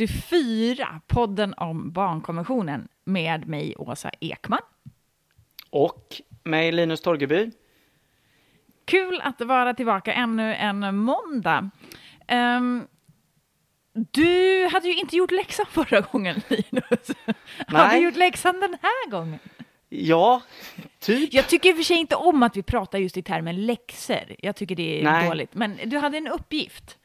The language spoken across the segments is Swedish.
avsnitt 44, podden om barnkonventionen med mig, Åsa Ekman. Och mig, Linus Torgeby. Kul att vara tillbaka ännu en måndag. Um, du hade ju inte gjort läxan förra gången, Linus. Nej. Har du gjort läxan den här gången? Ja, typ. Jag tycker i och för sig inte om att vi pratar just i termen läxor. Jag tycker det är Nej. dåligt. Men du hade en uppgift.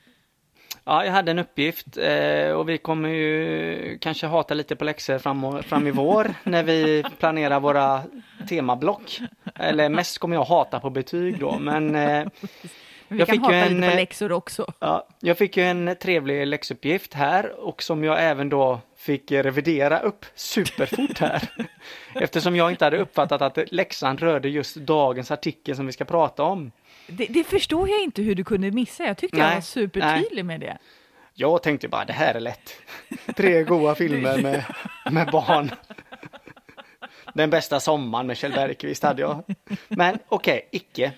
Ja, jag hade en uppgift eh, och vi kommer ju kanske hata lite på läxor fram, fram i vår när vi planerar våra temablock. Eller mest kommer jag hata på betyg då, men eh, vi jag kan fick hata en, lite på läxor också. Ja, jag fick ju en trevlig läxuppgift här och som jag även då fick revidera upp superfort här. Eftersom jag inte hade uppfattat att läxan rörde just dagens artikel som vi ska prata om. Det, det förstår jag inte hur du kunde missa. Jag tyckte nej, jag var supertydlig nej. med det. Jag tänkte bara, det här är lätt. Tre goa filmer med, med barn. Den bästa sommaren med Kjell Bergqvist hade jag. Men okej, okay, icke.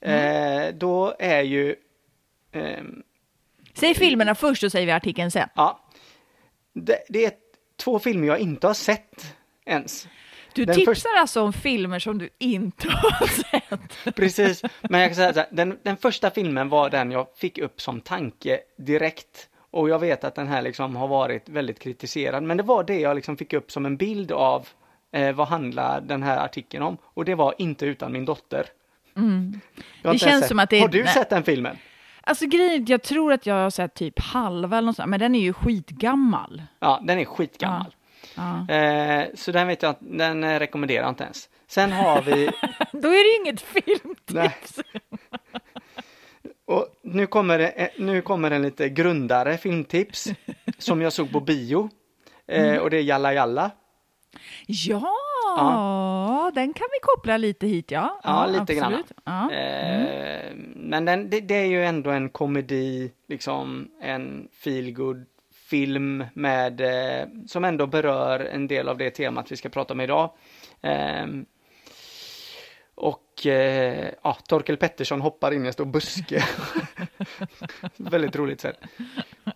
Mm. Eh, då är ju... Eh, Säg filmerna först och säger vi artikeln sen. Ja. Det, det, är två filmer jag inte har sett ens. Du den tipsar för... alltså om filmer som du inte har sett? Precis, men jag kan säga så här, den, den första filmen var den jag fick upp som tanke direkt. Och jag vet att den här liksom har varit väldigt kritiserad, men det var det jag liksom fick upp som en bild av eh, vad handlar den här artikeln om? Och det var inte utan min dotter. Mm. Det känns sett. som att det är... Har du sett den filmen? Alltså grejen jag tror att jag har sett typ halva eller något sånt, men den är ju skitgammal. Ja, den är skitgammal. Ja. Eh, så den vet jag den eh, rekommenderar jag inte ens. Sen har vi... Då är det inget filmtips. Och nu kommer, det, eh, nu kommer en lite grundare filmtips som jag såg på bio. Eh, mm. Och det är Jalla Jalla. Ja, ja, den kan vi koppla lite hit, ja. Ja, lite absolut. grann. Ja. Eh, mm. men den, det, det, är ju ändå en komedi, liksom en feelgood film med, eh, som ändå berör en del av det temat vi ska prata om idag. Eh, och eh, ja, Torkel Pettersson hoppar in i en stor buske. Väldigt roligt sätt.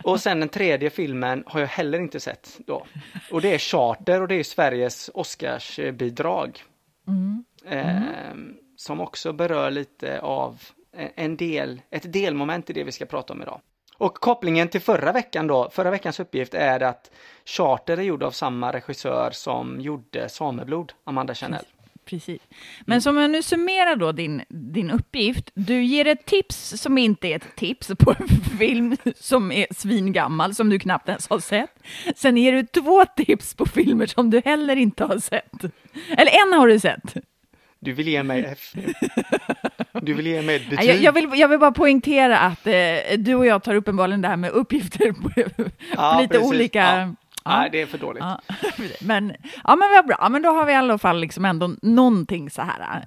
Och sen den tredje filmen har jag heller inte sett då. Och det är Charter och det är Sveriges Oscarsbidrag. Mm. Mm. Som också berör lite av en del, ett delmoment i det vi ska prata om idag. Och kopplingen till förra veckan då, förra veckans uppgift är att Charter är gjord av samma regissör som gjorde Sameblod, Amanda Chanel precis. Men som jag nu summerar då din, din uppgift, du ger ett tips som inte är ett tips på en film som är svingammal, som du knappt ens har sett. Sen ger du två tips på filmer som du heller inte har sett. Eller en har du sett. Du vill ge mig F. Du vill ge mig ett betyg. Jag, jag, vill, jag vill bara poängtera att eh, du och jag tar uppenbarligen det här med uppgifter på, ja, på lite precis. olika... Ja Nej, det är för dåligt. Ja. Men, ja, men vad bra. Men då har vi i alla fall liksom ändå någonting så här.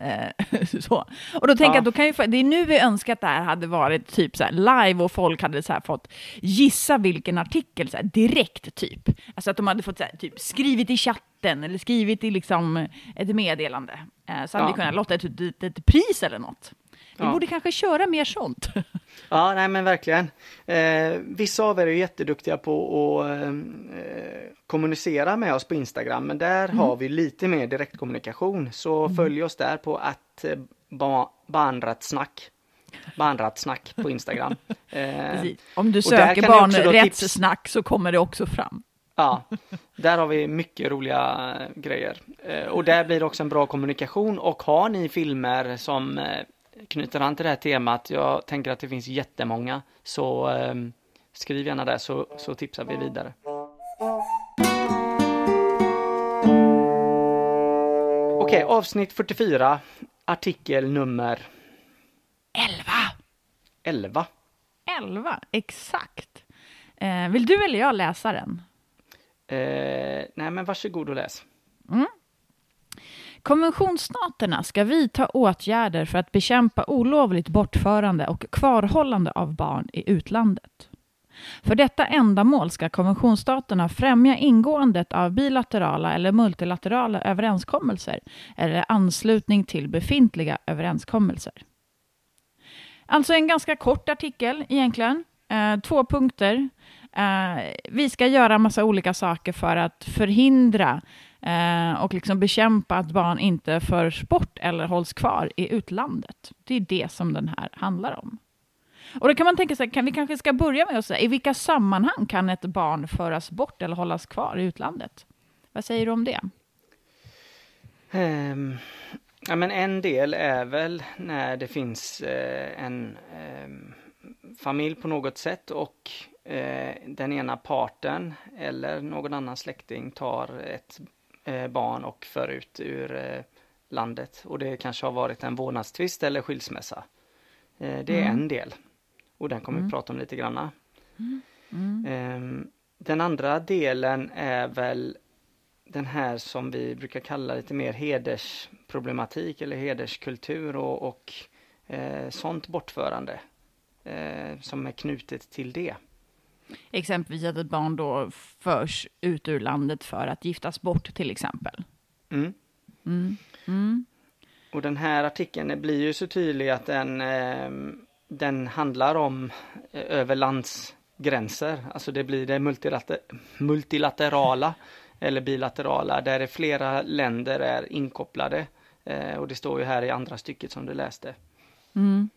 Eh, så. Och då tänker ja. jag, då kan ju, det är nu vi önskar att det här hade varit typ så live och folk hade så fått gissa vilken artikel så direkt, typ. Alltså att de hade fått så typ skrivit i chatten eller skrivit i liksom ett meddelande. Eh, så hade ja. vi kunnat lotta ett, ett, ett pris eller något. Vi ja. borde kanske köra mer sånt. Ja, nej men verkligen. Eh, vissa av er är jätteduktiga på att eh, kommunicera med oss på Instagram, men där mm. har vi lite mer direktkommunikation. Så mm. följ oss där på att eh, ba, barnrättssnack. Barnrättssnack på Instagram. Eh, Om du söker barnrättssnack så kommer det också fram. Ja, där har vi mycket roliga eh, grejer. Eh, och där blir det också en bra kommunikation och har ni filmer som eh, knyter an till det här temat. Jag tänker att det finns jättemånga, så eh, skriv gärna där så, så tipsar vi vidare. Okej, okay, avsnitt 44, artikel nummer 11. 11. 11, exakt. Eh, vill du eller jag läsa den? Eh, nej, men varsågod och läs. Mm. Konventionsstaterna ska vidta åtgärder för att bekämpa olovligt bortförande och kvarhållande av barn i utlandet. För detta ändamål ska konventionsstaterna främja ingåendet av bilaterala eller multilaterala överenskommelser eller anslutning till befintliga överenskommelser. Alltså en ganska kort artikel egentligen. Eh, två punkter eh, vi ska göra massa olika saker för att förhindra eh, och liksom bekämpa att barn inte förs bort eller hålls kvar i utlandet. Det är det som den här handlar om. Och då kan man tänka sig, kan vi kanske ska börja med att säga, i vilka sammanhang kan ett barn föras bort eller hållas kvar i utlandet? Vad säger du om det? Um, ja, men en del är väl när det finns eh, en eh, familj på något sätt och eh, den ena parten eller någon annan släkting tar ett eh, barn och för ut ur eh, landet och det kanske har varit en vårdnadstvist eller skilsmässa. Det är mm. en del och den kommer mm. vi prata om lite granna. Mm. Ehm, den andra delen är väl den här som vi brukar kalla lite mer hedersproblematik eller hederskultur och, och sånt bortförande som är knutet till det. Exempelvis att ett barn då förs ut ur landet för att giftas bort till exempel. Mm. Mm. Mm. Och den här artikeln blir ju så tydlig att den, eh, den handlar om eh, över landsgränser. Alltså det blir det multilater multilaterala eller bilaterala där flera länder är inkopplade. Eh, och det står ju här i andra stycket som du läste. Mm,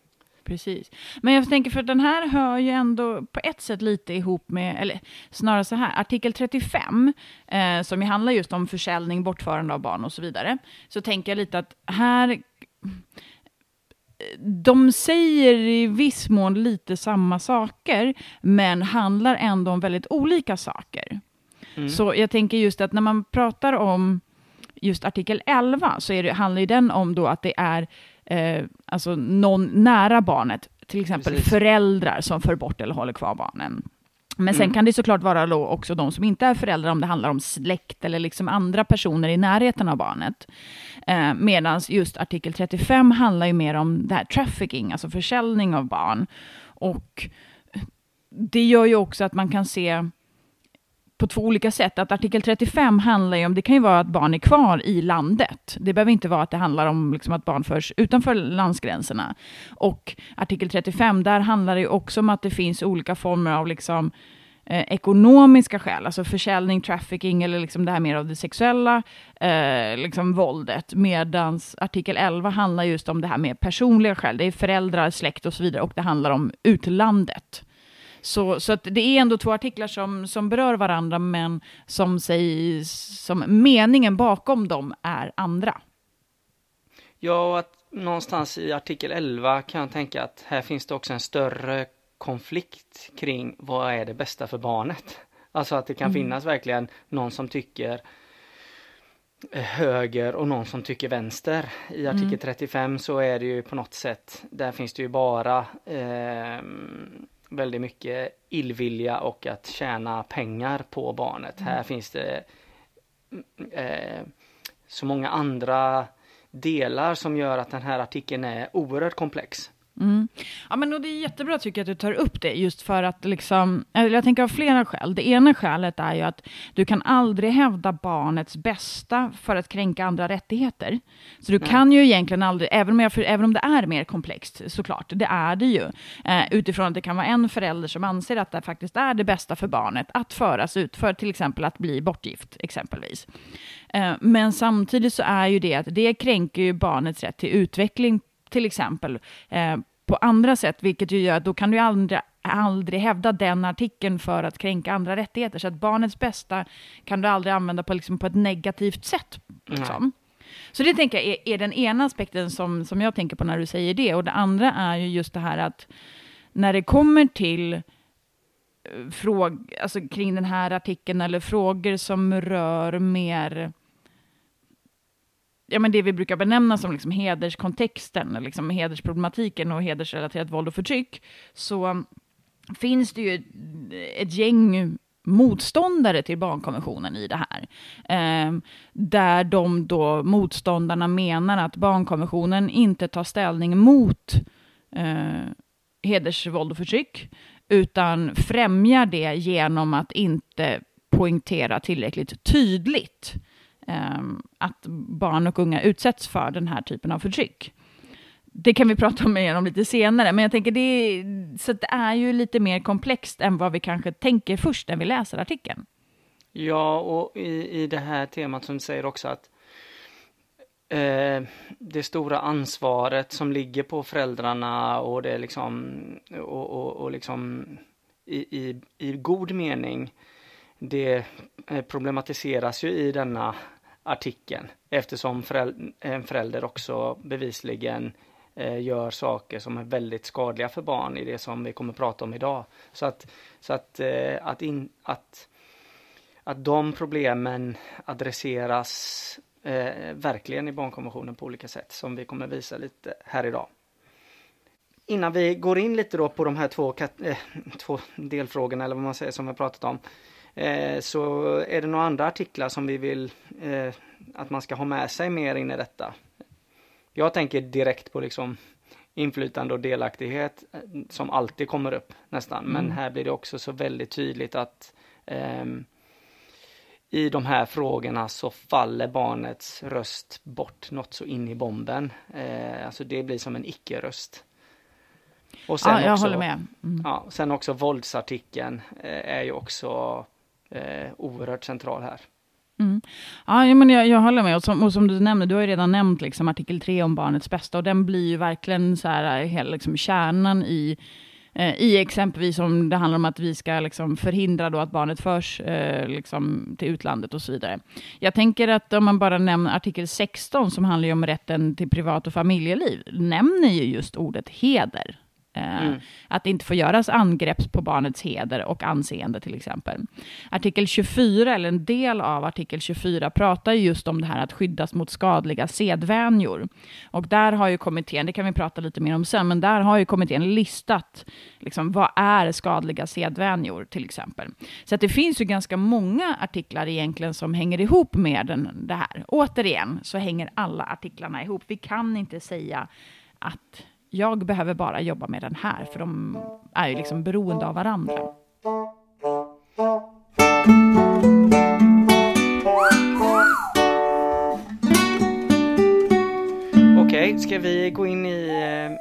precis. Men jag tänker för den här hör ju ändå på ett sätt lite ihop med, eller snarare så här, artikel 35, eh, som ju handlar just om försäljning, bortförande av barn och så vidare. Så tänker jag lite att här de säger i viss mån lite samma saker, men handlar ändå om väldigt olika saker. Mm. Så jag tänker just att när man pratar om just artikel 11 så är det, handlar ju den om då att det är eh, alltså någon nära barnet, till exempel Precis. föräldrar som för bort eller håller kvar barnen. Men sen mm. kan det såklart vara då också de som inte är föräldrar, om det handlar om släkt eller liksom andra personer i närheten av barnet. Eh, Medan just artikel 35 handlar ju mer om det här trafficking, alltså försäljning av barn. Och det gör ju också att man kan se på två olika sätt. Att artikel 35 handlar ju om, det kan ju vara att barn är kvar i landet. Det behöver inte vara att det handlar om liksom att barn förs utanför landsgränserna. Och artikel 35, där handlar det ju också om att det finns olika former av liksom, eh, ekonomiska skäl, alltså försäljning, trafficking eller liksom det här mer av det sexuella eh, liksom våldet. Medan artikel 11 handlar just om det här med personliga skäl. Det är föräldrar, släkt och så vidare och det handlar om utlandet. Så, så det är ändå två artiklar som, som berör varandra, men som, sägs, som meningen bakom dem är andra. Ja, och att någonstans i artikel 11 kan jag tänka att här finns det också en större konflikt kring vad är det bästa för barnet. Alltså att det kan mm. finnas verkligen någon som tycker höger och någon som tycker vänster. I artikel mm. 35 så är det ju på något sätt, där finns det ju bara eh, väldigt mycket illvilja och att tjäna pengar på barnet. Mm. Här finns det eh, så många andra delar som gör att den här artikeln är oerhört komplex. Mm. Ja, men och det är jättebra tycker jag att du tar upp det, just för att liksom, jag tänker av flera skäl. Det ena skälet är ju att du kan aldrig hävda barnets bästa för att kränka andra rättigheter. Så du Nej. kan ju egentligen aldrig, även om, jag, även om det är mer komplext såklart, det är det ju, eh, utifrån att det kan vara en förälder som anser att det faktiskt är det bästa för barnet att föras ut för till exempel att bli bortgift, exempelvis. Eh, men samtidigt så är ju det att det kränker ju barnets rätt till utveckling till exempel, eh, på andra sätt, vilket ju gör att då kan du aldrig, aldrig hävda den artikeln för att kränka andra rättigheter. Så att barnets bästa kan du aldrig använda på, liksom, på ett negativt sätt. Liksom. Så det tänker jag är, är, den ena aspekten som, som jag tänker på när du säger det. Och det andra är ju just det här att när det kommer till eh, fråg, alltså kring den här artikeln eller frågor som rör mer ja, men det vi brukar benämna som liksom hederskontexten, liksom hedersproblematiken och hedersrelaterat våld och förtryck, så finns det ju ett gäng motståndare till barnkonventionen i det här. Eh, där de då, motståndarna menar att barnkonventionen inte tar ställning mot eh, hedersvåld och förtryck, utan främjar det genom att inte poängtera tillräckligt tydligt Ehm, att barn och unga utsätts för den här typen av förtryck. det kan vi prata mer om lite senare, men jag tänker det, så det är ju lite mer komplext än vad vi kanske tänker först när vi läser artikeln. Ja, och i, i det här temat som du säger också att eh, det stora ansvaret som ligger på föräldrarna och det liksom och, och, och liksom i, i, i god mening det eh, problematiseras ju i denna artikeln eftersom en förälder också bevisligen eh, gör saker som är väldigt skadliga för barn i det som vi kommer prata om idag. Så att, så att, eh, att, in, att, att de problemen adresseras eh, verkligen i barnkonventionen på olika sätt som vi kommer visa lite här idag. Innan vi går in lite då på de här två, eh, två delfrågorna eller vad man säger som vi pratat om eh, så är det några andra artiklar som vi vill eh, att man ska ha med sig mer in i detta. Jag tänker direkt på liksom inflytande och delaktighet eh, som alltid kommer upp nästan. Mm. Men här blir det också så väldigt tydligt att eh, i de här frågorna så faller barnets röst bort något så in i bomben. Eh, alltså det blir som en icke-röst. Och sen ja, jag också, håller med. Mm. Ja, sen också våldsartikeln eh, är ju också eh, oerhört central här. Mm. Ja, men jag, jag håller med. Och som, och som, du nämnde, du har ju redan nämnt liksom, artikel 3 om barnets bästa. Och den blir ju verkligen så här, eh, hela, liksom, kärnan i, eh, i exempelvis om det handlar om att vi ska liksom, förhindra då att barnet förs eh, liksom, till utlandet och så vidare. Jag tänker att om man bara nämner artikel 16 som handlar om rätten till privat och familjeliv, nämner ju just ordet heder. Eh, mm. Att det inte får göras angrepp på barnets heder och anseende till exempel. Artikel 24, eller en del av artikel 24, pratar just om det här att skyddas mot skadliga sedvänjor. Och där har ju kommittén, det kan vi prata lite mer om sen, men där har ju kommittén listat liksom, vad är skadliga sedvänjor till exempel. Så att det finns ju ganska många artiklar egentligen som hänger ihop med den, det här. Återigen så hänger alla artiklarna ihop. Vi kan inte säga att jag behöver bara jobba med den här, för de är ju liksom beroende av varandra. Okej, okay, ska vi gå in i eh,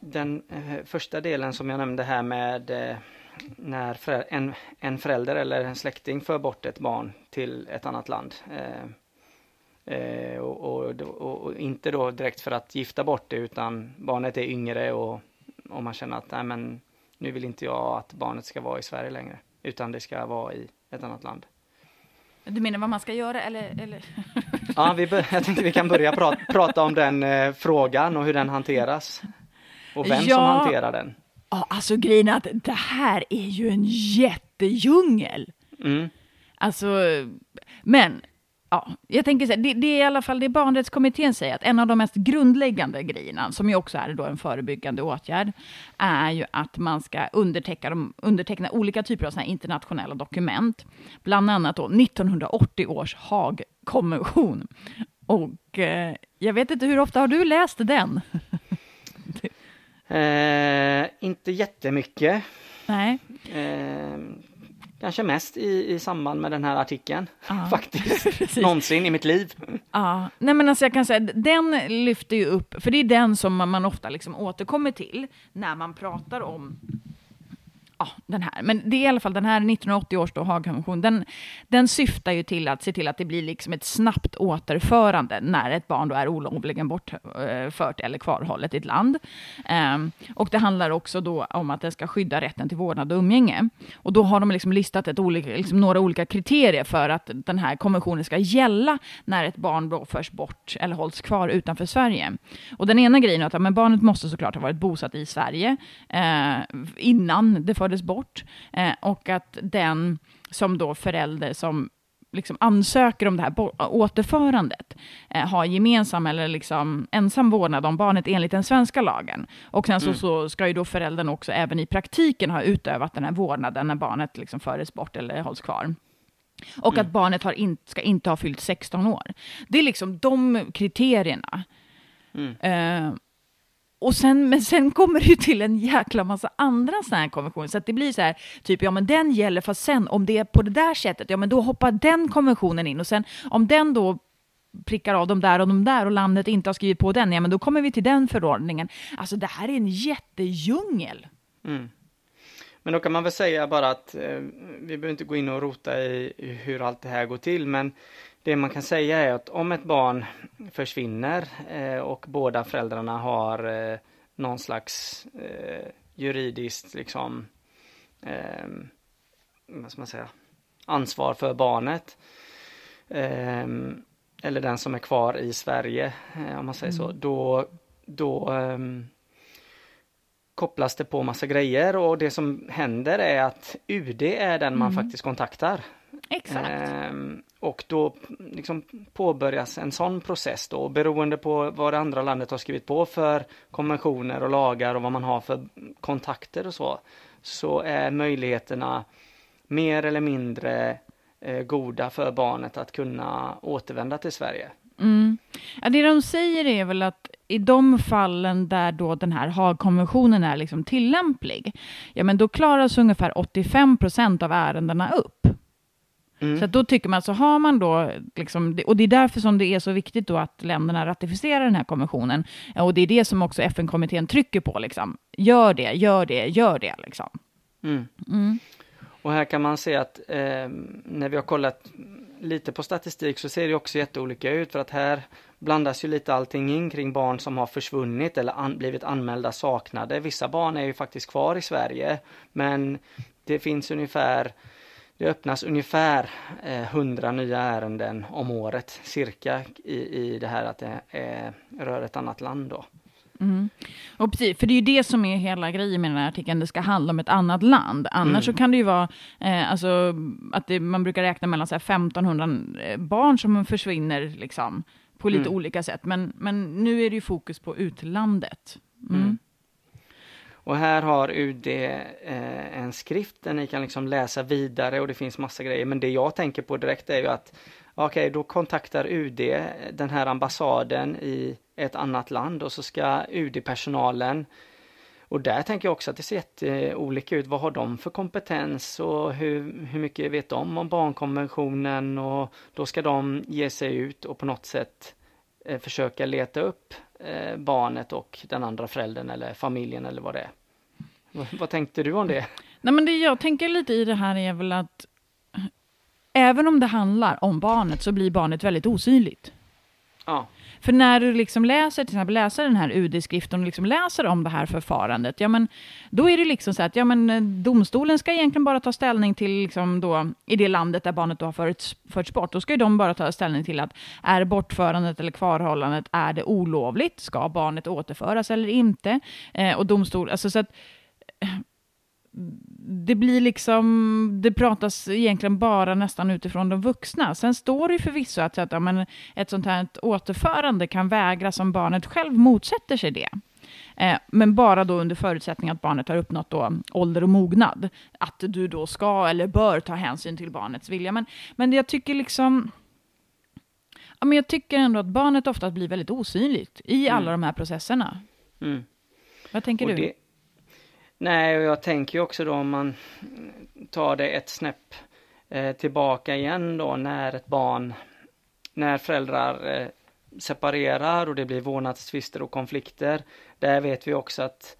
den eh, första delen som jag nämnde här med eh, när en, en förälder eller en släkting för bort ett barn till ett annat land. Eh, och, och, och, inte då direkt för att gifta bort det utan barnet är yngre och, och man känner att nej men nu vill inte jag att barnet ska vara i Sverige längre utan det ska vara i ett annat land. Du menar vad man ska göra eller? eller? ja, vi, jag tänkte vi kan börja prata, prata om den eh, frågan och hur den hanteras. Och vem ja, som hanterar den. Ja, alltså grejen att det här är ju en jättedjungel. Mm. Alltså, men Ja, jag tänker så här, det, det, är i alla fall det barnrättskommittén säger, att en av de mest grundläggande grejerna, som ju också är då en förebyggande åtgärd, är ju att man ska underteckna, underteckna olika typer av såna internationella dokument, bland annat då 1980 års Haagkonvention. Och eh, jag vet inte, hur ofta har du läst den? eh, inte jättemycket. Nej. Eh, Kanske mest i, i samband med den här artikeln, ja, faktiskt. Någonsin i mitt liv. Ja, nej men alltså jag kan säga, den lyfter ju upp, för det är den som man, man ofta liksom återkommer till när man pratar om ja, den här. Men det är i alla fall den här 1980 års då Haagkonvention, den, den syftar ju till att se till att det blir liksom ett snabbt återförande när ett barn då är olovligen bortfört eller kvarhållet i ett land. Um, och det handlar också då om att det ska skydda rätten till vårdnad och umgänge. Och då har de liksom listat ett olika, liksom några olika kriterier för att den här konventionen ska gälla när ett barn då förs bort eller hålls kvar utanför Sverige. Och den ena grejen är att men barnet måste såklart ha varit bosatt i Sverige eh, innan det för fördes bort. Eh, och att den som då förälder som liksom ansöker om det här återförandet eh, har gemensam eller liksom ensam vårdnad om barnet enligt den svenska lagen. Och sen så, mm. så ska ju då föräldern också även i praktiken ha utövat den här vårdnaden när barnet liksom föres bort eller hålls kvar. Och mm. att barnet har in, ska inte ha fyllt 16 år. Det är liksom de kriterierna. Mm. Eh, och sen, men sen kommer det ju till en jäkla massa andra sådana här konventioner. Så att det blir så här, typ, ja men den gäller, fast sen om det är på det där sättet, ja men då hoppar den konventionen in. Och sen om den då prickar av de där och de där och landet inte har skrivit på den, ja men då kommer vi till den förordningen. Alltså det här är en jättedjungel. Mm. Men då kan man väl säga bara att eh, vi behöver inte gå in och rota i, i hur allt det här går till, men det man kan säga är att om ett barn försvinner eh, och båda föräldrarna har eh, någon slags eh, juridiskt liksom eh, vad ska man säga, ansvar för barnet. Eh, eller den som är kvar i Sverige, eh, om man säger mm. så, då, då um, kopplas det på massa grejer och det som händer är att UD är den man mm. faktiskt kontaktar. Exakt. Um, och då liksom påbörjas en sån process då beroende på vad det andra landet har skrivit på för konventioner och lagar och vad man har för kontakter och så. Så är möjligheterna mer eller mindre eh, goda för barnet att kunna återvända till Sverige. Mm. Ja, det de säger är väl att i de fallen där då den här Haagkonventionen är liksom tillämplig, ja men då klaras ungefär 85 procent av ärendena upp. Mm. Så då tycker man, så har man då, liksom, och det är därför som det är så viktigt då att länderna ratificerar den här konventionen, och det är det som också FN-kommittén trycker på, liksom. gör det, gör det, gör det. Liksom. Mm. Mm. Och här kan man se att eh, när vi har kollat lite på statistik så ser det också jätteolika ut för att här blandas ju lite allting in kring barn som har försvunnit eller an blivit anmälda saknade. Vissa barn är ju faktiskt kvar i Sverige men det finns ungefär det öppnas ungefär eh, 100 nya ärenden om året cirka i, i det här att det är, rör ett annat land då. Mm. Och precis, för det är ju det som är hela grejen med den här artikeln, det ska handla om ett annat land. Annars mm. så kan det ju vara, eh, alltså, att det, man brukar räkna mellan så här, 1500 eh, barn som försvinner liksom, på lite mm. olika sätt. Men, men nu är det ju fokus på utlandet. Mm. Och här har UD eh, en skrift där ni kan liksom läsa vidare och det finns massa grejer. Men det jag tänker på direkt är ju att okej, okay, då kontaktar UD den här ambassaden i ett annat land och så ska UD-personalen och där tänker jag också att det ser jätteolika ut. Vad har de för kompetens och hur, hur mycket vet de om barnkonventionen och då ska de ge sig ut och på något sätt eh, försöka leta upp eh, barnet och den andra föräldern eller familjen eller vad det är. Vad, tänkte du om det? Nej, men det jag tänker lite i det här är väl att även om det handlar om barnet så blir barnet väldigt osynligt. Ja. För när du liksom läser, till exempel läser den här UD-skriften och liksom läser om det här förfarandet, ja men då är det liksom så att ja, men, eh, domstolen ska egentligen bara ta ställning till, liksom då, i det landet där barnet då har förts, förts bort, då ska de bara ta ställning till att är bortförandet eller kvarhållandet, är det olovligt? Ska barnet återföras eller inte? Eh, och domstol, alltså så att det blir liksom, det pratas egentligen bara nästan utifrån de vuxna. Sen står det ju förvisso att, att ja, men ett sånt här återförande kan vägras om barnet själv motsätter sig det. Eh, men bara då under förutsättning att barnet har uppnått då ålder och mognad. Att du då ska eller bör ta hänsyn till barnets vilja. Men, men jag tycker liksom... Ja, men jag tycker ändå att barnet ofta blir väldigt osynligt i alla mm. de här processerna. Mm. Vad tänker och du? Det, Nej, och jag tänker också då om man tar det ett snäpp eh, tillbaka igen då när ett barn, när föräldrar eh, separerar och det blir vårdnadstvister och konflikter. Där vet vi också att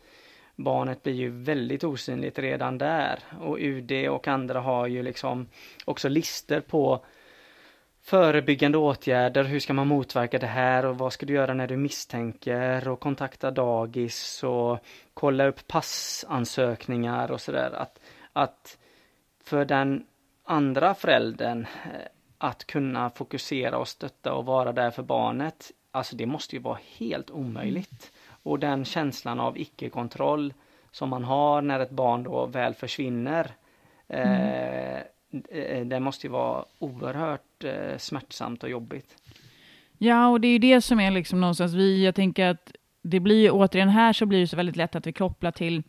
barnet blir ju väldigt osynligt redan där och UD och andra har ju liksom också lister på förebyggande åtgärder, hur ska man motverka det här och vad ska du göra när du misstänker och kontakta dagis och kolla upp passansökningar och sådär. Att, att för den andra föräldern eh, att kunna fokusera och stötta och vara där för barnet, alltså det måste ju vara helt omöjligt. Och den känslan av icke-kontroll som man har när ett barn då väl försvinner, mm. eh, Eh, det måste ju vara oerhört eh, smärtsamt och jobbigt. Ja, och det är ju det som är liksom någonstans vi, jag tänker att det blir återigen här så blir det så väldigt lätt att vi kopplar till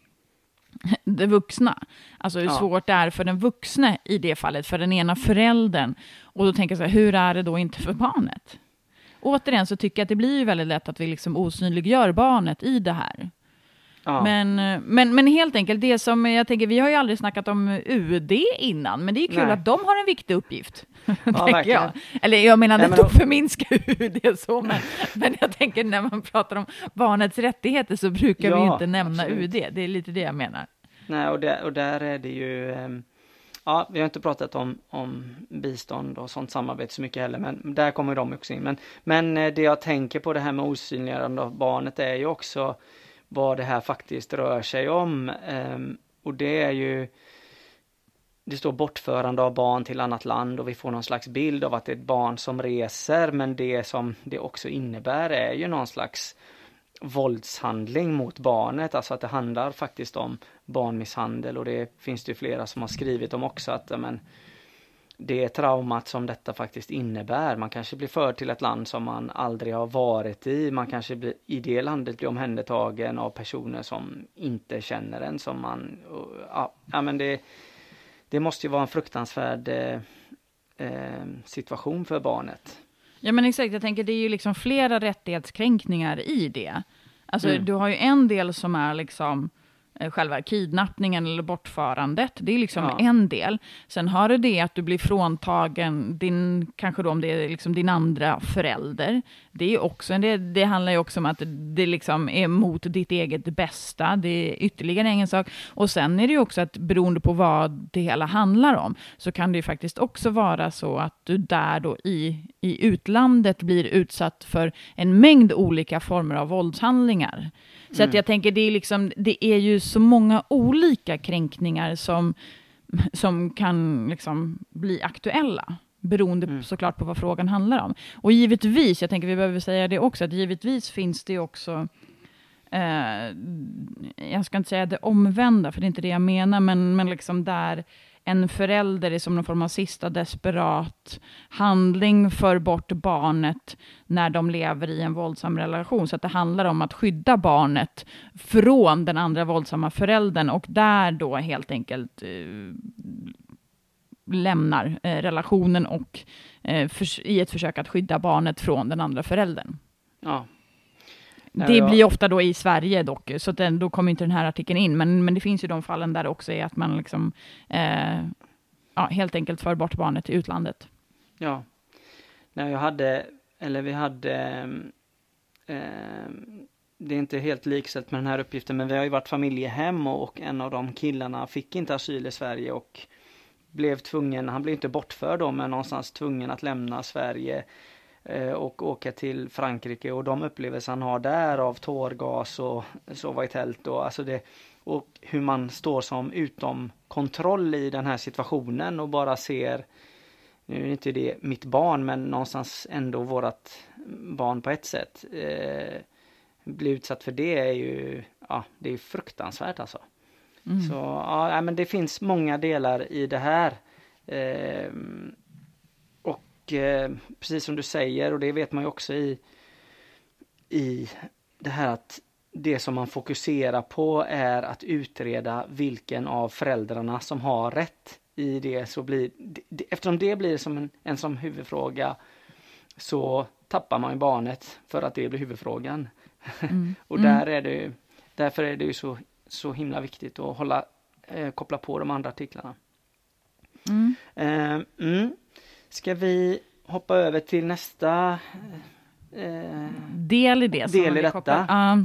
det vuxna. Alltså hur ja. svårt det är för den vuxne i det fallet, för den ena föräldern. Och då tänker jag så här, hur är det då inte för barnet? Återigen så tycker jag att det blir väldigt lätt att vi liksom osynliggör barnet i det här. Ja. Men, men, men helt enkelt, det som jag tänker, vi har ju aldrig snackat om UD innan, men det är kul Nej. att de har en viktig uppgift. Ja, jag. Eller jag menar inte att förminska UD så, men, men jag tänker när man pratar om barnets rättigheter så brukar ja, vi inte nämna absolut. UD, det är lite det jag menar. Nej, och där, och där är det ju, ehm, ja, vi har inte pratat om, om bistånd och sånt samarbete så mycket heller, men där kommer de också in. Men, men eh, det jag tänker på det här med osynliggörande av barnet är ju också vad det här faktiskt rör sig om. Ehm, och det är ju det står bortförande av barn till annat land och vi får någon slags bild av att det är ett barn som reser men det som det också innebär är ju någon slags våldshandling mot barnet, alltså att det handlar faktiskt om barnmisshandel och det finns det ju flera som har skrivit om också att men, det traumat som detta faktiskt innebär. Man kanske blir förd till ett land som man aldrig har varit i. Man kanske blir, i det landet blir omhändertagen av personer som inte känner en som man... Ja, men det, det måste ju vara en fruktansvärd eh, eh, situation för barnet. Ja men exakt, jag tänker det är ju liksom flera rättighetskränkningar i det. Alltså mm. du har ju en del som är liksom själva kidnappningen eller bortförandet. Det är liksom ja. en del. Sen har du det att du blir fråntagen din, kanske då om det är liksom din andra förälder. Det, är också, det, det handlar ju också om att det liksom är mot ditt eget bästa. Det är ytterligare en sak. Och sen är det ju också att beroende på vad det hela handlar om, så kan det ju faktiskt också vara så att du där då i, i utlandet blir utsatt för en mängd olika former av våldshandlingar. Så mm. att jag tänker, det är, liksom, det är ju så många olika kränkningar som, som kan liksom bli aktuella beroende mm. såklart på vad frågan handlar om. Och givetvis, jag tänker vi behöver säga det också, att givetvis finns det också eh, jag ska inte säga det omvända, för det är inte det jag menar, men, men liksom där en förälder är som någon form av sista desperat handling för bort barnet när de lever i en våldsam relation. Så att det handlar om att skydda barnet från den andra våldsamma föräldern och där då helt enkelt eh, lämnar eh, relationen och eh, för, i ett försök att skydda barnet från den andra föräldern. Ja, det blir ofta då i Sverige dock, så den, då kommer inte den här artikeln in, men, men det finns ju de fallen där det också är att man liksom, eh, ja, helt enkelt för bort barnet till utlandet. Ja. Nej, jag hade, eller vi hade, eh, det är inte helt likställt med den här uppgiften, men vi har ju varit familjehem och en av de killarna fick inte asyl i Sverige och blev tvungen, han blev inte bortförd då, men någonstans tvungen att lämna Sverige eh, och åka till Frankrike och de upplevelser han har där av tårgas och sova i tält och alltså det och hur man står som utom kontroll i den här situationen och bara ser nu är inte det mitt barn men någonstans ändå vårat barn på ett sätt. Eh, bli utsatt för det är ju, ja det är fruktansvärt alltså. Mm. Så ja, men det finns många delar i det här. Eh, eh, precis som du säger och det vet man ju också i, i det här att det som man fokuserar på är att utreda vilken av föräldrarna som har rätt i det så blir, eftersom det blir som en, en som huvudfråga så tappar man ju barnet för att det blir huvudfrågan. Mm. och där mm. är det därför är det ju så, så himla viktigt att hålla, eh, koppla på de andra artiklarna. Mm. Eh, mm. Ska vi hoppa över till nästa eh, del i det? Del i detta. Uh,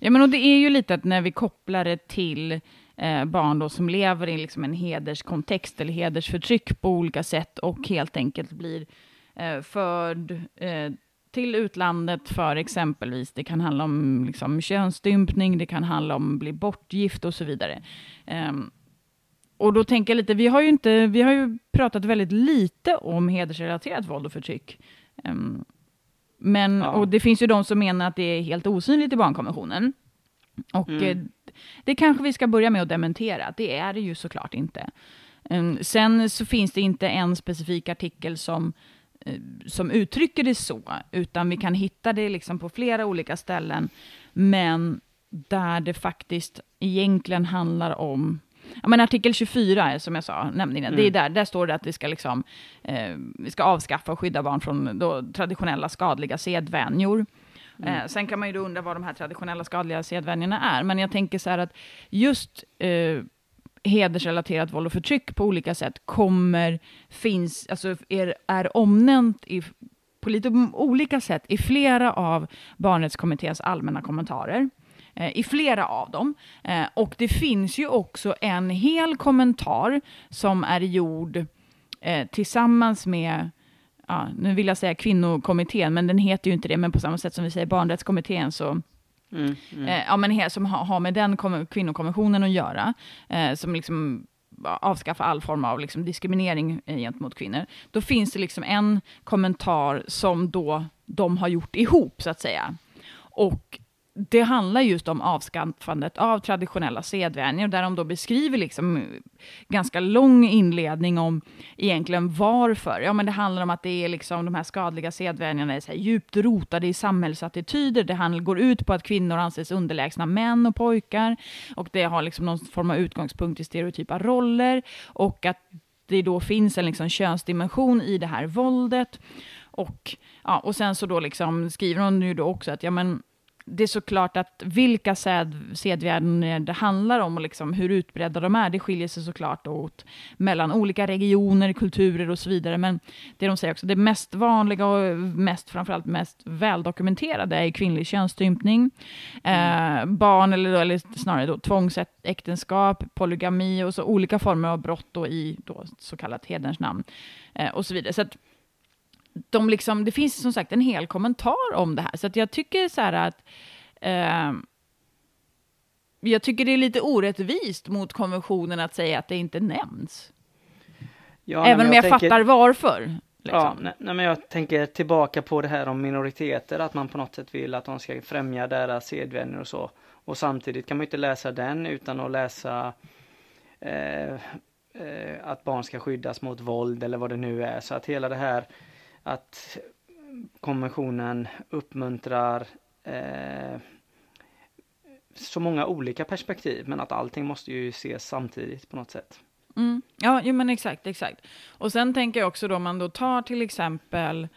ja, men och det är ju lite att när vi kopplar det till eh, barn då som lever i liksom en hederskontext eller hedersförtryck på olika sätt och helt enkelt blir eh, förd eh, till utlandet för exempelvis, det kan handla om liksom, könsstympning, det kan handla om att bli bortgift och så vidare. Um, och då tänker jag lite, vi har ju, inte, vi har ju pratat väldigt lite om hedersrelaterat våld och förtryck. Um, men, ja. och det finns ju de som menar att det är helt osynligt i barnkonventionen. Och mm. eh, det kanske vi ska börja med att dementera, det är det ju såklart inte. Um, sen så finns det inte en specifik artikel som, som uttrycker det så, utan vi kan hitta det liksom på flera olika ställen, men där det faktiskt egentligen handlar om Ja, men artikel 24, som jag sa, nämnde innan, mm. det är där, där står det att vi ska, liksom, eh, vi ska avskaffa och skydda barn från då, traditionella skadliga sedvänjor. Mm. Eh, sen kan man ju då undra vad de här traditionella skadliga sedvänjorna är, men jag tänker så här att just eh, hedersrelaterat våld och förtryck på olika sätt kommer, finns, alltså är, är omnämnt i, på lite olika sätt i flera av barnrättskommitténs allmänna kommentarer eh, i flera av dem. Eh, och det finns ju också en hel kommentar som är gjord eh, tillsammans med ja, nu vill jag säga kvinnokommittén, men den heter ju inte det, men på samma sätt som vi säger barnrättskommittén så Mm, mm. Eh, ja, men som har, har med den kvinnokonventionen att göra, eh, som liksom avskaffa all form av liksom diskriminering eh, gentemot kvinnor. Då finns det liksom en kommentar som då de har gjort ihop, så att säga. Och det handlar just om avskaffandet av traditionella sedvänjor, där de då beskriver liksom eh, ganska lång inledning om egentligen varför. Ja, men det handlar om att det är liksom de här skadliga sedvänjorna är så här djupt rotade i samhällsattityder. Det går ut på att kvinnor anses underlägsna män och pojkar, och det har liksom någon form av utgångspunkt i stereotypa roller, och att det då finns en liksom könsdimension i det här våldet. Och, ja, och sen så då liksom skriver hon ju då också att ja, men det är såklart att vilka sedvänjor det handlar om och liksom hur utbredda de är, det skiljer sig såklart åt mellan olika regioner, kulturer och så vidare. Men det de säger också, det mest vanliga och mest, framförallt mest väldokumenterade är kvinnlig könsstympning, mm. eh, barn eller, då, eller snarare då, tvångsäktenskap, polygami och så olika former av brott då i då, så kallat hederns namn eh, och så vidare. Så att, de liksom, det finns som sagt en hel kommentar om det här, så att jag tycker så här att eh, jag tycker det är lite orättvist mot konventionen att säga att det inte nämns. Ja, Även om jag, jag tänker, fattar varför. Liksom. Ja, nej, nej, men jag tänker tillbaka på det här om minoriteter, att man på något sätt vill att de ska främja deras sedvänjor och så. Och samtidigt kan man inte läsa den utan att läsa eh, eh, att barn ska skyddas mot våld eller vad det nu är. Så att hela det här att konventionen uppmuntrar eh, så många olika perspektiv men att allting måste ju ses samtidigt på något sätt. Mm. Ja, jo, men exakt, exakt. Och sen tänker jag också då om man då tar till exempel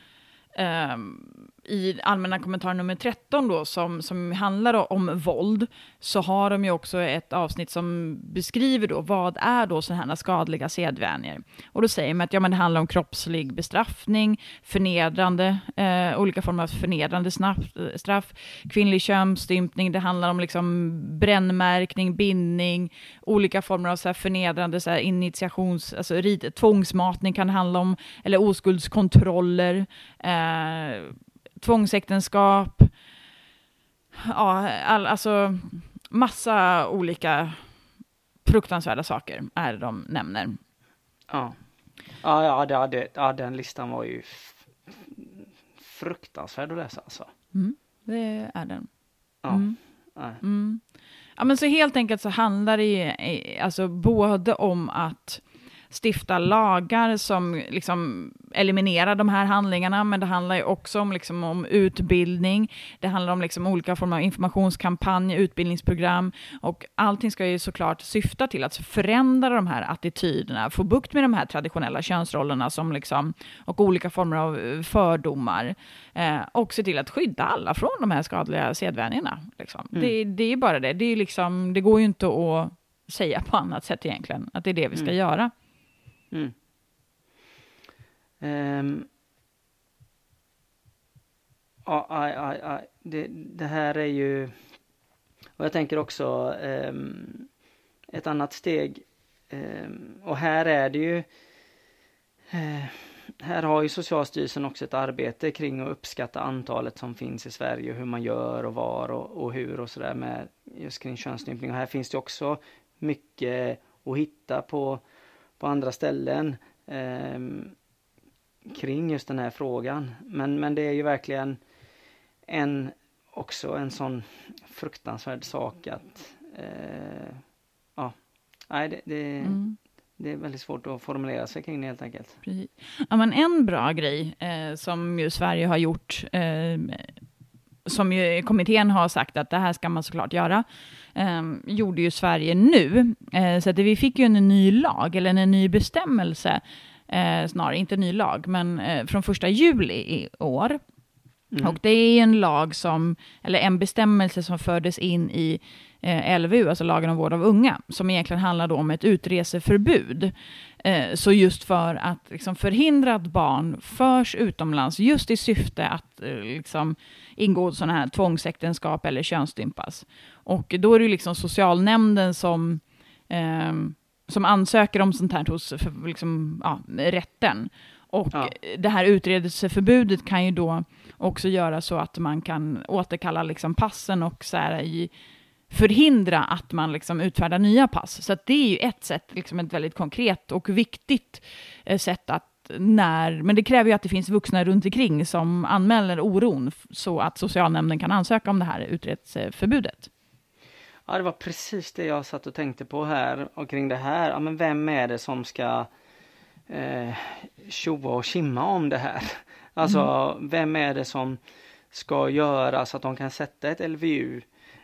um, i allmänna kommentar nummer 13 då, som, som handlar om våld, så har de ju också ett avsnitt som beskriver då vad är då sådana här skadliga sedvänjor. Och då säger man att ja, men det handlar om kroppslig bestraffning, förnedrande, eh, olika former av förnedrande snaff, eh, straff, kvinnlig könsstympning, det handlar om liksom brännmärkning, bindning, olika former av så här förnedrande så här initiations, alltså rid, tvångsmatning kan det handla om, eller oskuldskontroller, eh, tvångsäktenskap, ja, all, alltså massa olika fruktansvärda saker är det de nämner. Ja, ja, ja, det, det, ja den listan var ju fruktansvärd att läsa alltså. Mm, det är den. Ja. Mm. Mm. Ja, men så helt enkelt så handlar det alltså både om att stifta lagar som liksom eliminerar de här handlingarna, men det handlar ju också om, liksom, om utbildning, det handlar om liksom, olika former av informationskampanj, utbildningsprogram, och allting ska ju såklart syfta till att förändra de här attityderna, få bukt med de här traditionella könsrollerna som liksom, och olika former av eh, fördomar, eh, och se till att skydda alla från de här skadliga sedvänjorna. Liksom. Mm. Det, det är bara det, det, är liksom, det går ju inte att säga på annat sätt egentligen, att det är det vi ska mm. göra. Mm. Um, aj, aj, aj. Det, det, här är ju, och jag tänker också um, ett annat steg, um, och här är det ju, uh, här har ju Socialstyrelsen också ett arbete kring att uppskatta antalet som finns i Sverige, hur man gör och var och, och hur och sådär med just kring könsstympning. Och här finns det också mycket att hitta på på andra ställen Um, kring just den här frågan. Men, men det är ju verkligen en, också en sån fruktansvärd sak att eh, ja, nej det, det, mm. det, är väldigt svårt att formulera sig kring det helt enkelt. Precis. Ja, men en bra grej eh, som ju Sverige har gjort eh, som ju kommittén har sagt att det här ska man såklart göra, eh, gjorde ju Sverige nu. Eh, så att vi fick ju en ny lag, eller en ny bestämmelse, eh, snarare inte ny lag, men eh, från första juli i år. Mm. Och det är en lag som, eller en bestämmelse som fördes in i eh, LVU, alltså lagen om vård av unga, som egentligen handlar om ett utreseförbud. Eh, så just för att liksom, förhindra att barn förs utomlands, just i syfte att eh, liksom, ingå sådana här tvångsäktenskap eller könsstympas. Och då är det liksom socialnämnden som, eh, som ansöker om sånt här hos för, liksom, ja, rätten. Och ja. det här utredelseförbudet kan ju då också göra så att man kan återkalla liksom passen och så här, i, förhindra att man liksom utfärdar nya pass. Så det är ju ett sätt, liksom ett väldigt konkret och viktigt eh, sätt att när, men det kräver ju att det finns vuxna runt omkring som anmäler oron så att socialnämnden kan ansöka om det här utredelseförbudet. Ja, det var precis det jag satt och tänkte på här och kring det här. Ja, men vem är det som ska eh, tjoa och kimma om det här? Alltså, mm. vem är det som ska göra så att de kan sätta ett LVU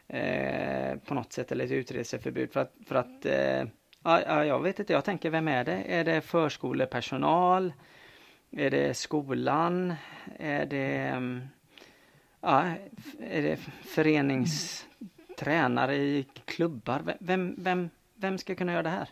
eh, på något sätt eller ett utreseförbud för att, för att eh, ja, jag vet inte, jag tänker vem är det? Är det förskolepersonal? Är det skolan? Är det, ja, är det föreningstränare i klubbar? Vem, vem, vem ska kunna göra det här?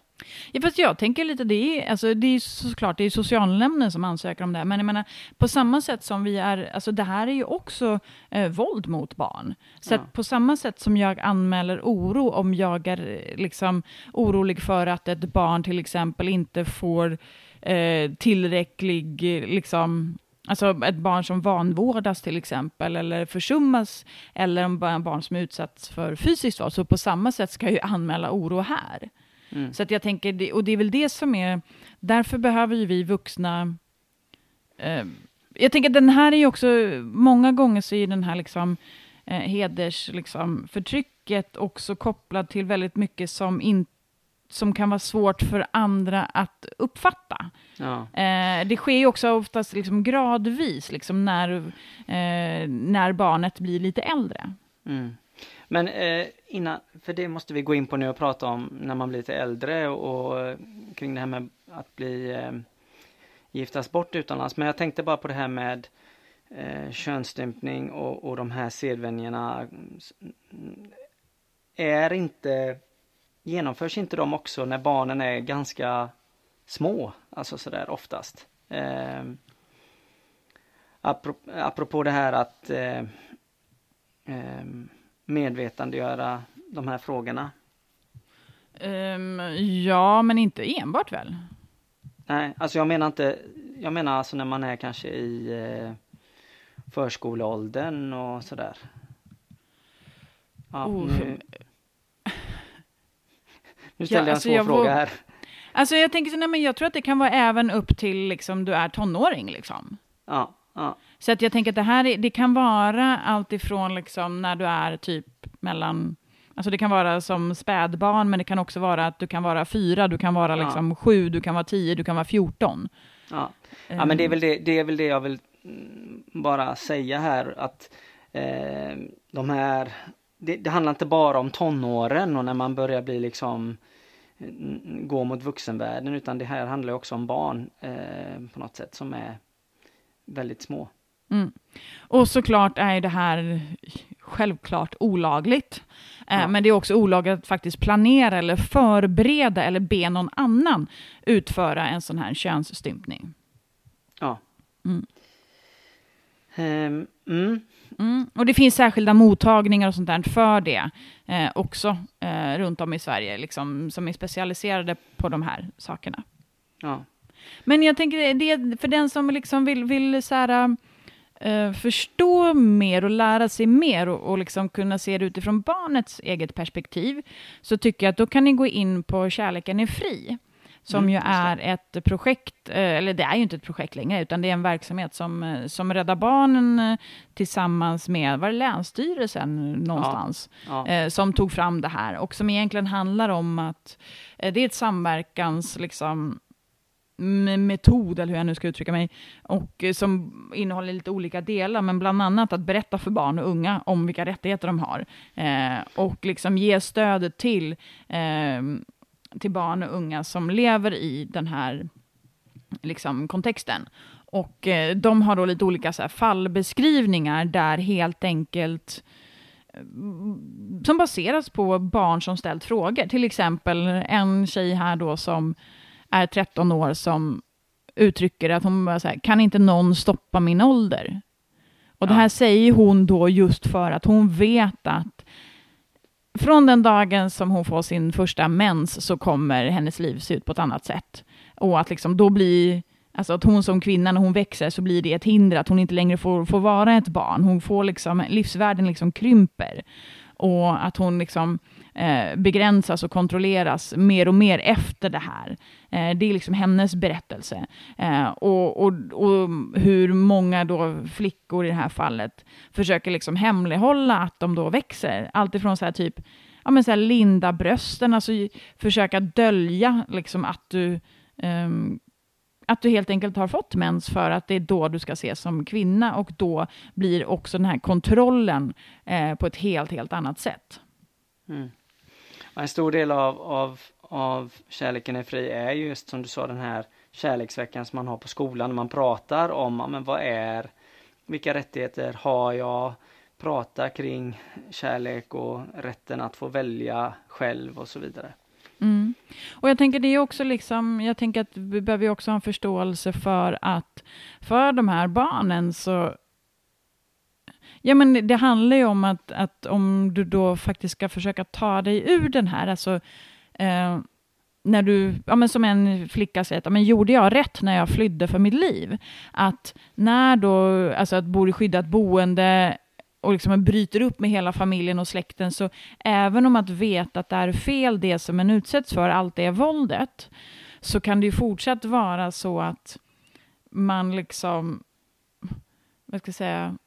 Ja, fast jag tänker lite, det är, alltså, det är såklart det är socialnämnden som ansöker om det här, men jag menar, på samma sätt som vi är, alltså det här är ju också eh, våld mot barn. Så ja. på samma sätt som jag anmäler oro om jag är liksom orolig för att ett barn till exempel inte får eh, tillräcklig, liksom, Alltså ett barn som vanvårdas till exempel, eller försummas, eller en barn som utsatts för fysiskt våld. Så på samma sätt ska jag ju anmäla oro här. Mm. Så att jag tänker, och det är väl det som är, därför behöver ju vi vuxna eh, jag tänker den här är ju också, många gånger så är den här liksom, eh, heders, liksom, förtrycket också kopplat till väldigt mycket som, in, som kan vara svårt för andra att uppfatta. Ja. Eh, det sker ju också oftast liksom gradvis, liksom när, eh, när barnet blir lite äldre. Mm. Men eh, innan, för det måste vi gå in på nu och prata om när man blir lite äldre och, och kring det här med att bli eh, giftas bort utomlands. Men jag tänkte bara på det här med eh, könsstympning och, och de här sedvänjorna. Är inte, genomförs inte de också när barnen är ganska små? Alltså sådär oftast. Eh, apropå, apropå det här att eh, eh, medvetandegöra de här frågorna? Um, ja, men inte enbart väl? Nej, alltså jag menar inte, jag menar alltså när man är kanske i eh, förskoleåldern och sådär. Ja, oh. nu, nu ställde ja, jag en alltså svår jag fråga här. Alltså jag tänker så, nej men jag tror att det kan vara även upp till liksom du är tonåring liksom. Ja, ja. Så att jag tänker att det här det kan vara allt ifrån liksom när du är typ mellan Alltså det kan vara som spädbarn, men det kan också vara att du kan vara fyra, du kan vara liksom ja. sju, du kan vara tio, du kan vara fjorton. Ja, ja men det är, väl det, det är väl det jag vill mm, bara säga här, att eh, de här, det, det, handlar inte bara om tonåren och när man börjar bli liksom mm, gå mot vuxenvärlden, utan det här handlar också om barn eh, på något sätt som är väldigt små. Mm. Och såklart är det här självklart olagligt. Eh, ja. Men det är också olagligt att faktiskt planera eller förbereda eller be någon annan utföra en sån här könsstympning. Ja. Mm. Um, mm. Mm. Och det finns särskilda mottagningar och sånt där för det eh, också eh, runt om i Sverige, liksom, som är specialiserade på de här sakerna. Ja. Men jag tänker, det, för den som liksom vill, vill så här, uh, förstå mer och lära sig mer och, och liksom kunna se det utifrån barnets eget perspektiv, så tycker jag att då kan ni gå in på Kärleken är fri som mm, ju är ett projekt, eh, eller det är ju inte ett projekt längre, utan det är en verksamhet som, eh, som Rädda Barnen tillsammans med, var det Länsstyrelsen någonstans, ja, ja. som tog fram det här och som egentligen handlar om att det är ett samverkans, liksom, metod, eller hur jag nu ska uttrycka mig, och eh, som innehåller lite olika delar, men bland annat att berätta för barn och unga om vilka rättigheter de har, eh, och liksom ge stöd till, eh, till barn och unga som lever i den här liksom, kontexten. och eh, de har då lite olika så här, fallbeskrivningar där helt enkelt som baseras på barn som ställt frågor. Till exempel en tjej här då som är 13 år som uttrycker att hon bara så här, kan inte någon stoppa min ålder? Och det här säger hon då just för att hon vet att från den dagen som hon får sin första mens så kommer hennes liv se ut på ett annat sätt. Och att liksom då blir, alltså att hon som kvinna när hon växer så blir det ett hinder att hon inte längre får, får vara ett barn. Hon får liksom, livsvärlden liksom krymper. Och att hon liksom eh, begränsas och kontrolleras mer och mer efter det här. Eh, det är liksom hennes berättelse. Eh, och, och, och hur många då flickor i det här fallet försöker liksom hemlighålla att de då växer. Alltifrån så här typ ja, men så här linda brösten, alltså försöka dölja liksom att du um, att du helt enkelt har fått mens för att det är då du ska ses som kvinna och då blir också den här kontrollen eh, på ett helt, helt annat sätt. Mm. En stor del av, av, av kärleken är fri är just som du sa den här kärleksveckan som man har på skolan. Man pratar om men vad är, vilka rättigheter har jag? Prata kring kärlek och rätten att få välja själv och så vidare. Mm. Och jag tänker det är också liksom, jag tänker att vi behöver också ha en förståelse för att för de här barnen så Ja, men det handlar ju om att, att om du då faktiskt ska försöka ta dig ur den här, alltså eh, när du, ja, men som en flicka säger, men gjorde jag rätt när jag flydde för mitt liv? Att när då, alltså att bo i skyddat boende och liksom bryter upp med hela familjen och släkten, så även om att veta att det är fel det som en utsätts för, allt det våldet, så kan det ju fortsatt vara så att man liksom, vad ska jag säga,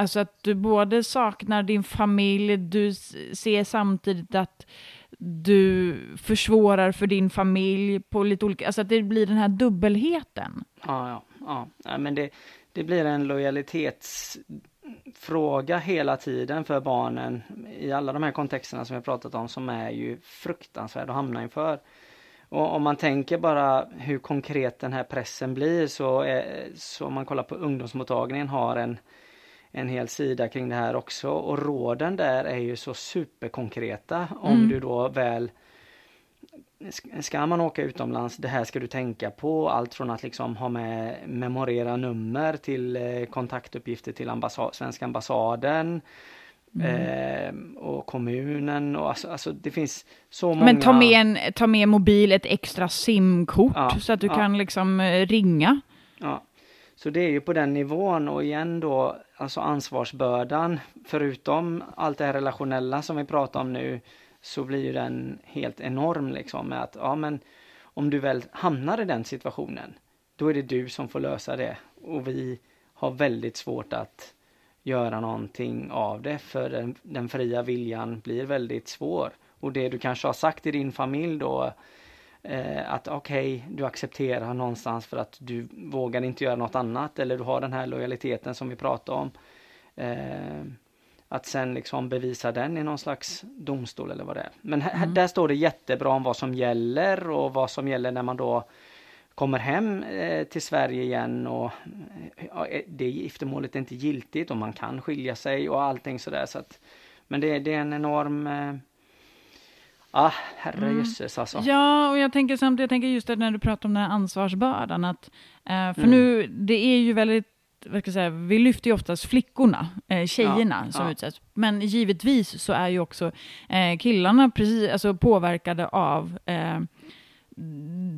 Alltså att du både saknar din familj, du ser samtidigt att du försvårar för din familj på lite olika, alltså att det blir den här dubbelheten. Ja, ja, ja. ja men det, det blir en lojalitetsfråga hela tiden för barnen i alla de här kontexterna som jag pratat om som är ju fruktansvärd att hamna inför. Och om man tänker bara hur konkret den här pressen blir så, är, så om man kollar på ungdomsmottagningen har en en hel sida kring det här också och råden där är ju så superkonkreta om mm. du då väl Ska man åka utomlands, det här ska du tänka på. Allt från att liksom ha med memorera nummer till eh, kontaktuppgifter till ambassad, svenska ambassaden. Mm. Eh, och kommunen och alltså, alltså, det finns så många. Men ta med, en, ta med mobil, ett extra simkort ja, så att du ja. kan liksom eh, ringa. Ja. Så det är ju på den nivån och igen då alltså ansvarsbördan förutom allt det här relationella som vi pratar om nu så blir ju den helt enorm liksom med att ja men om du väl hamnar i den situationen då är det du som får lösa det. Och vi har väldigt svårt att göra någonting av det för den, den fria viljan blir väldigt svår. Och det du kanske har sagt i din familj då eh, att okej, okay, du accepterar någonstans för att du vågar inte göra något annat eller du har den här lojaliteten som vi pratade om. Eh, att sen liksom bevisa den i någon slags domstol eller vad det är. Men här, mm. där står det jättebra om vad som gäller och vad som gäller när man då kommer hem eh, till Sverige igen och eh, det giftermålet är inte giltigt och man kan skilja sig och allting sådär. Så att, men det, det är en enorm eh, Ah, herrejösses mm. alltså. Ja, och jag tänker samtidigt, jag tänker just det när du pratar om den här ansvarsbördan, att, eh, för mm. nu, det är ju väldigt vad ska jag säga, vi lyfter ju oftast flickorna, eh, tjejerna ja, som ja. utsätts. Men givetvis så är ju också eh, killarna precis, alltså påverkade av eh,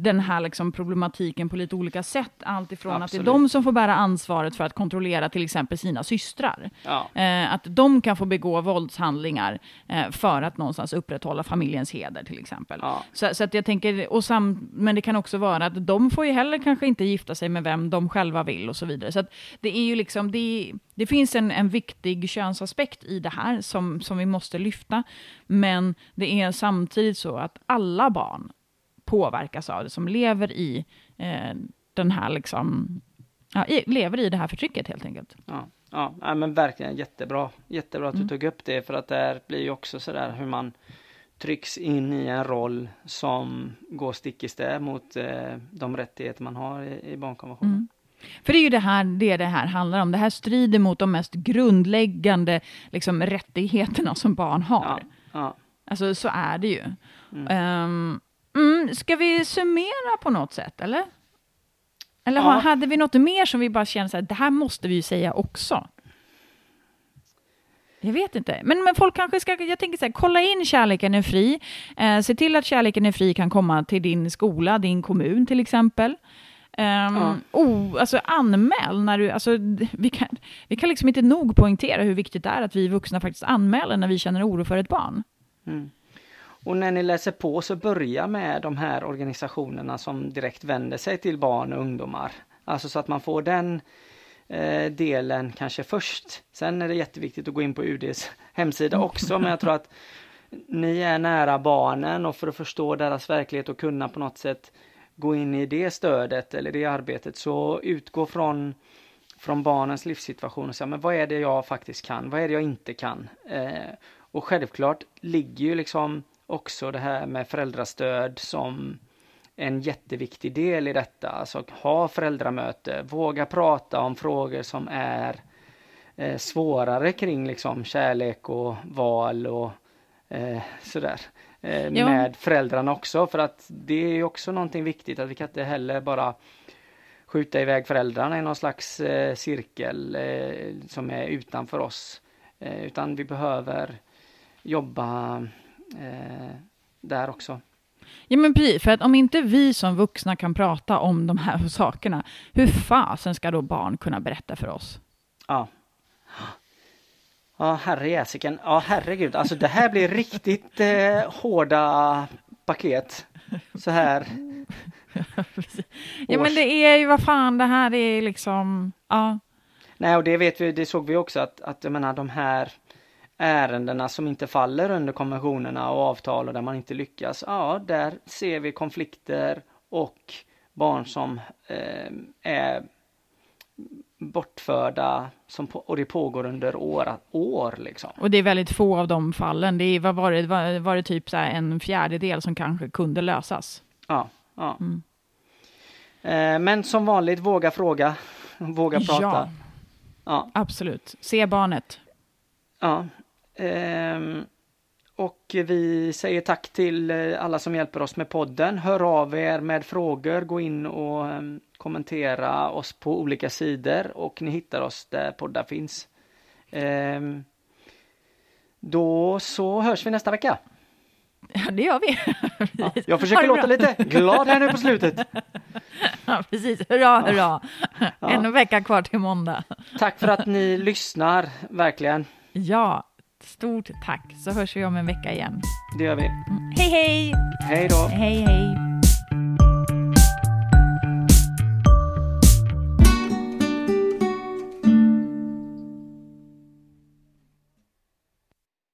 den här liksom problematiken på lite olika sätt. Allt ifrån Absolut. att det är de som får bära ansvaret för att kontrollera till exempel sina systrar. Ja. Eh, att de kan få begå våldshandlingar eh, för att någonstans upprätthålla familjens heder till exempel. Ja. Så, så, att jag tänker, och sam, men det kan också vara att de får ju heller kanske inte gifta sig med vem de själva vill och så vidare. Så att det är ju liksom, det, det finns en, en viktig könsaspekt i det här som, som vi måste lyfta. Men det är samtidigt så att alla barn påverkas av det, som lever i eh, den här liksom, ja, i, lever i det här förtrycket helt enkelt. Ja, ja men verkligen jättebra. Jättebra att du mm. tog upp det för att där blir ju också sådär hur man trycks in i en roll som går stick i stäv mot eh, de rättigheter man har i, i barnkonventionen. Mm. För det är ju det här det, det här handlar om. Det här strider mot de mest grundläggande liksom, rättigheterna som barn har. Ja, ja. Alltså så är det ju. Mm. Um, ska vi summera på något sätt, eller? Eller Ja. hade vi något mer som vi bara känner så här, det här måste vi ju säga också? Jag vet inte. Men, men folk kanske ska, jag tänker så här, kolla in Kärleken är fri. Eh, se till att Kärleken är fri kan komma till din skola, din kommun till exempel. Um, Ja. oh, alltså anmäl när du, alltså, vi, kan, vi kan liksom inte nog poängtera hur viktigt det är att vi vuxna faktiskt anmäler när vi känner oro för ett barn. Och när ni läser på så börja med de här organisationerna som direkt vänder sig till barn och ungdomar. Alltså så att man får den eh, delen kanske först. Sen är det jätteviktigt att gå in på UDs hemsida också men jag tror att ni är nära barnen och för att förstå deras verklighet och kunna på något sätt gå in i det stödet eller det arbetet så utgå från från barnens livssituation och säga, men vad är det jag faktiskt kan? Vad är det jag inte kan? Eh, och självklart ligger ju liksom också det här med föräldrastöd som en jätteviktig del i detta. Alltså ha föräldramöte, våga prata om frågor som är eh, svårare kring liksom kärlek och val och eh, sådär. Eh, Ja. Med föräldrarna också för att det är ju också någonting viktigt att vi kan inte heller bara skjuta iväg föräldrarna i någon slags eh, cirkel eh, som är utanför oss. Eh, utan vi behöver jobba eh, där också. Ja men precis, för att om inte vi som vuxna kan prata om de här sakerna, hur fasen ska då barn kunna berätta för oss? Ja. Ja, herre jäsiken. Ja, herregud. Alltså det här blir riktigt eh, hårda paket. Så här. Ja men det är ju, vad fan, det här är liksom, ja. Nej, och det vet vi, det såg vi också att, att jag menar de här ärendena som inte faller under konventionerna och avtal och där man inte lyckas. Ja, där ser vi konflikter och barn som eh, är bortförda som på, och det pågår under år, år liksom. Och det är väldigt få av de fallen. Det är, vad var det, var, var det typ så en fjärdedel som kanske kunde lösas? Ja, ja. Mm. Eh, men som vanligt, våga fråga, våga prata. Ja, Ja, absolut. Se barnet. ja. Ehm, och vi säger tack till eh, alla som hjälper oss med podden. Hör av er med frågor, gå in och ehm, kommentera oss på olika sidor och ni hittar oss där poddar finns. Ehm, då så hörs vi nästa vecka. Ja, det gör vi. Ja, jag försöker låta bra. lite glad här nu på slutet. Ja, precis. Hurra, hurra. En vecka kvar till måndag. Tack för att ni lyssnar, verkligen. Ja, stort tack. Så hörs vi om en vecka igen. Det gör vi. Hej, hej! Hej då! Hej, hej!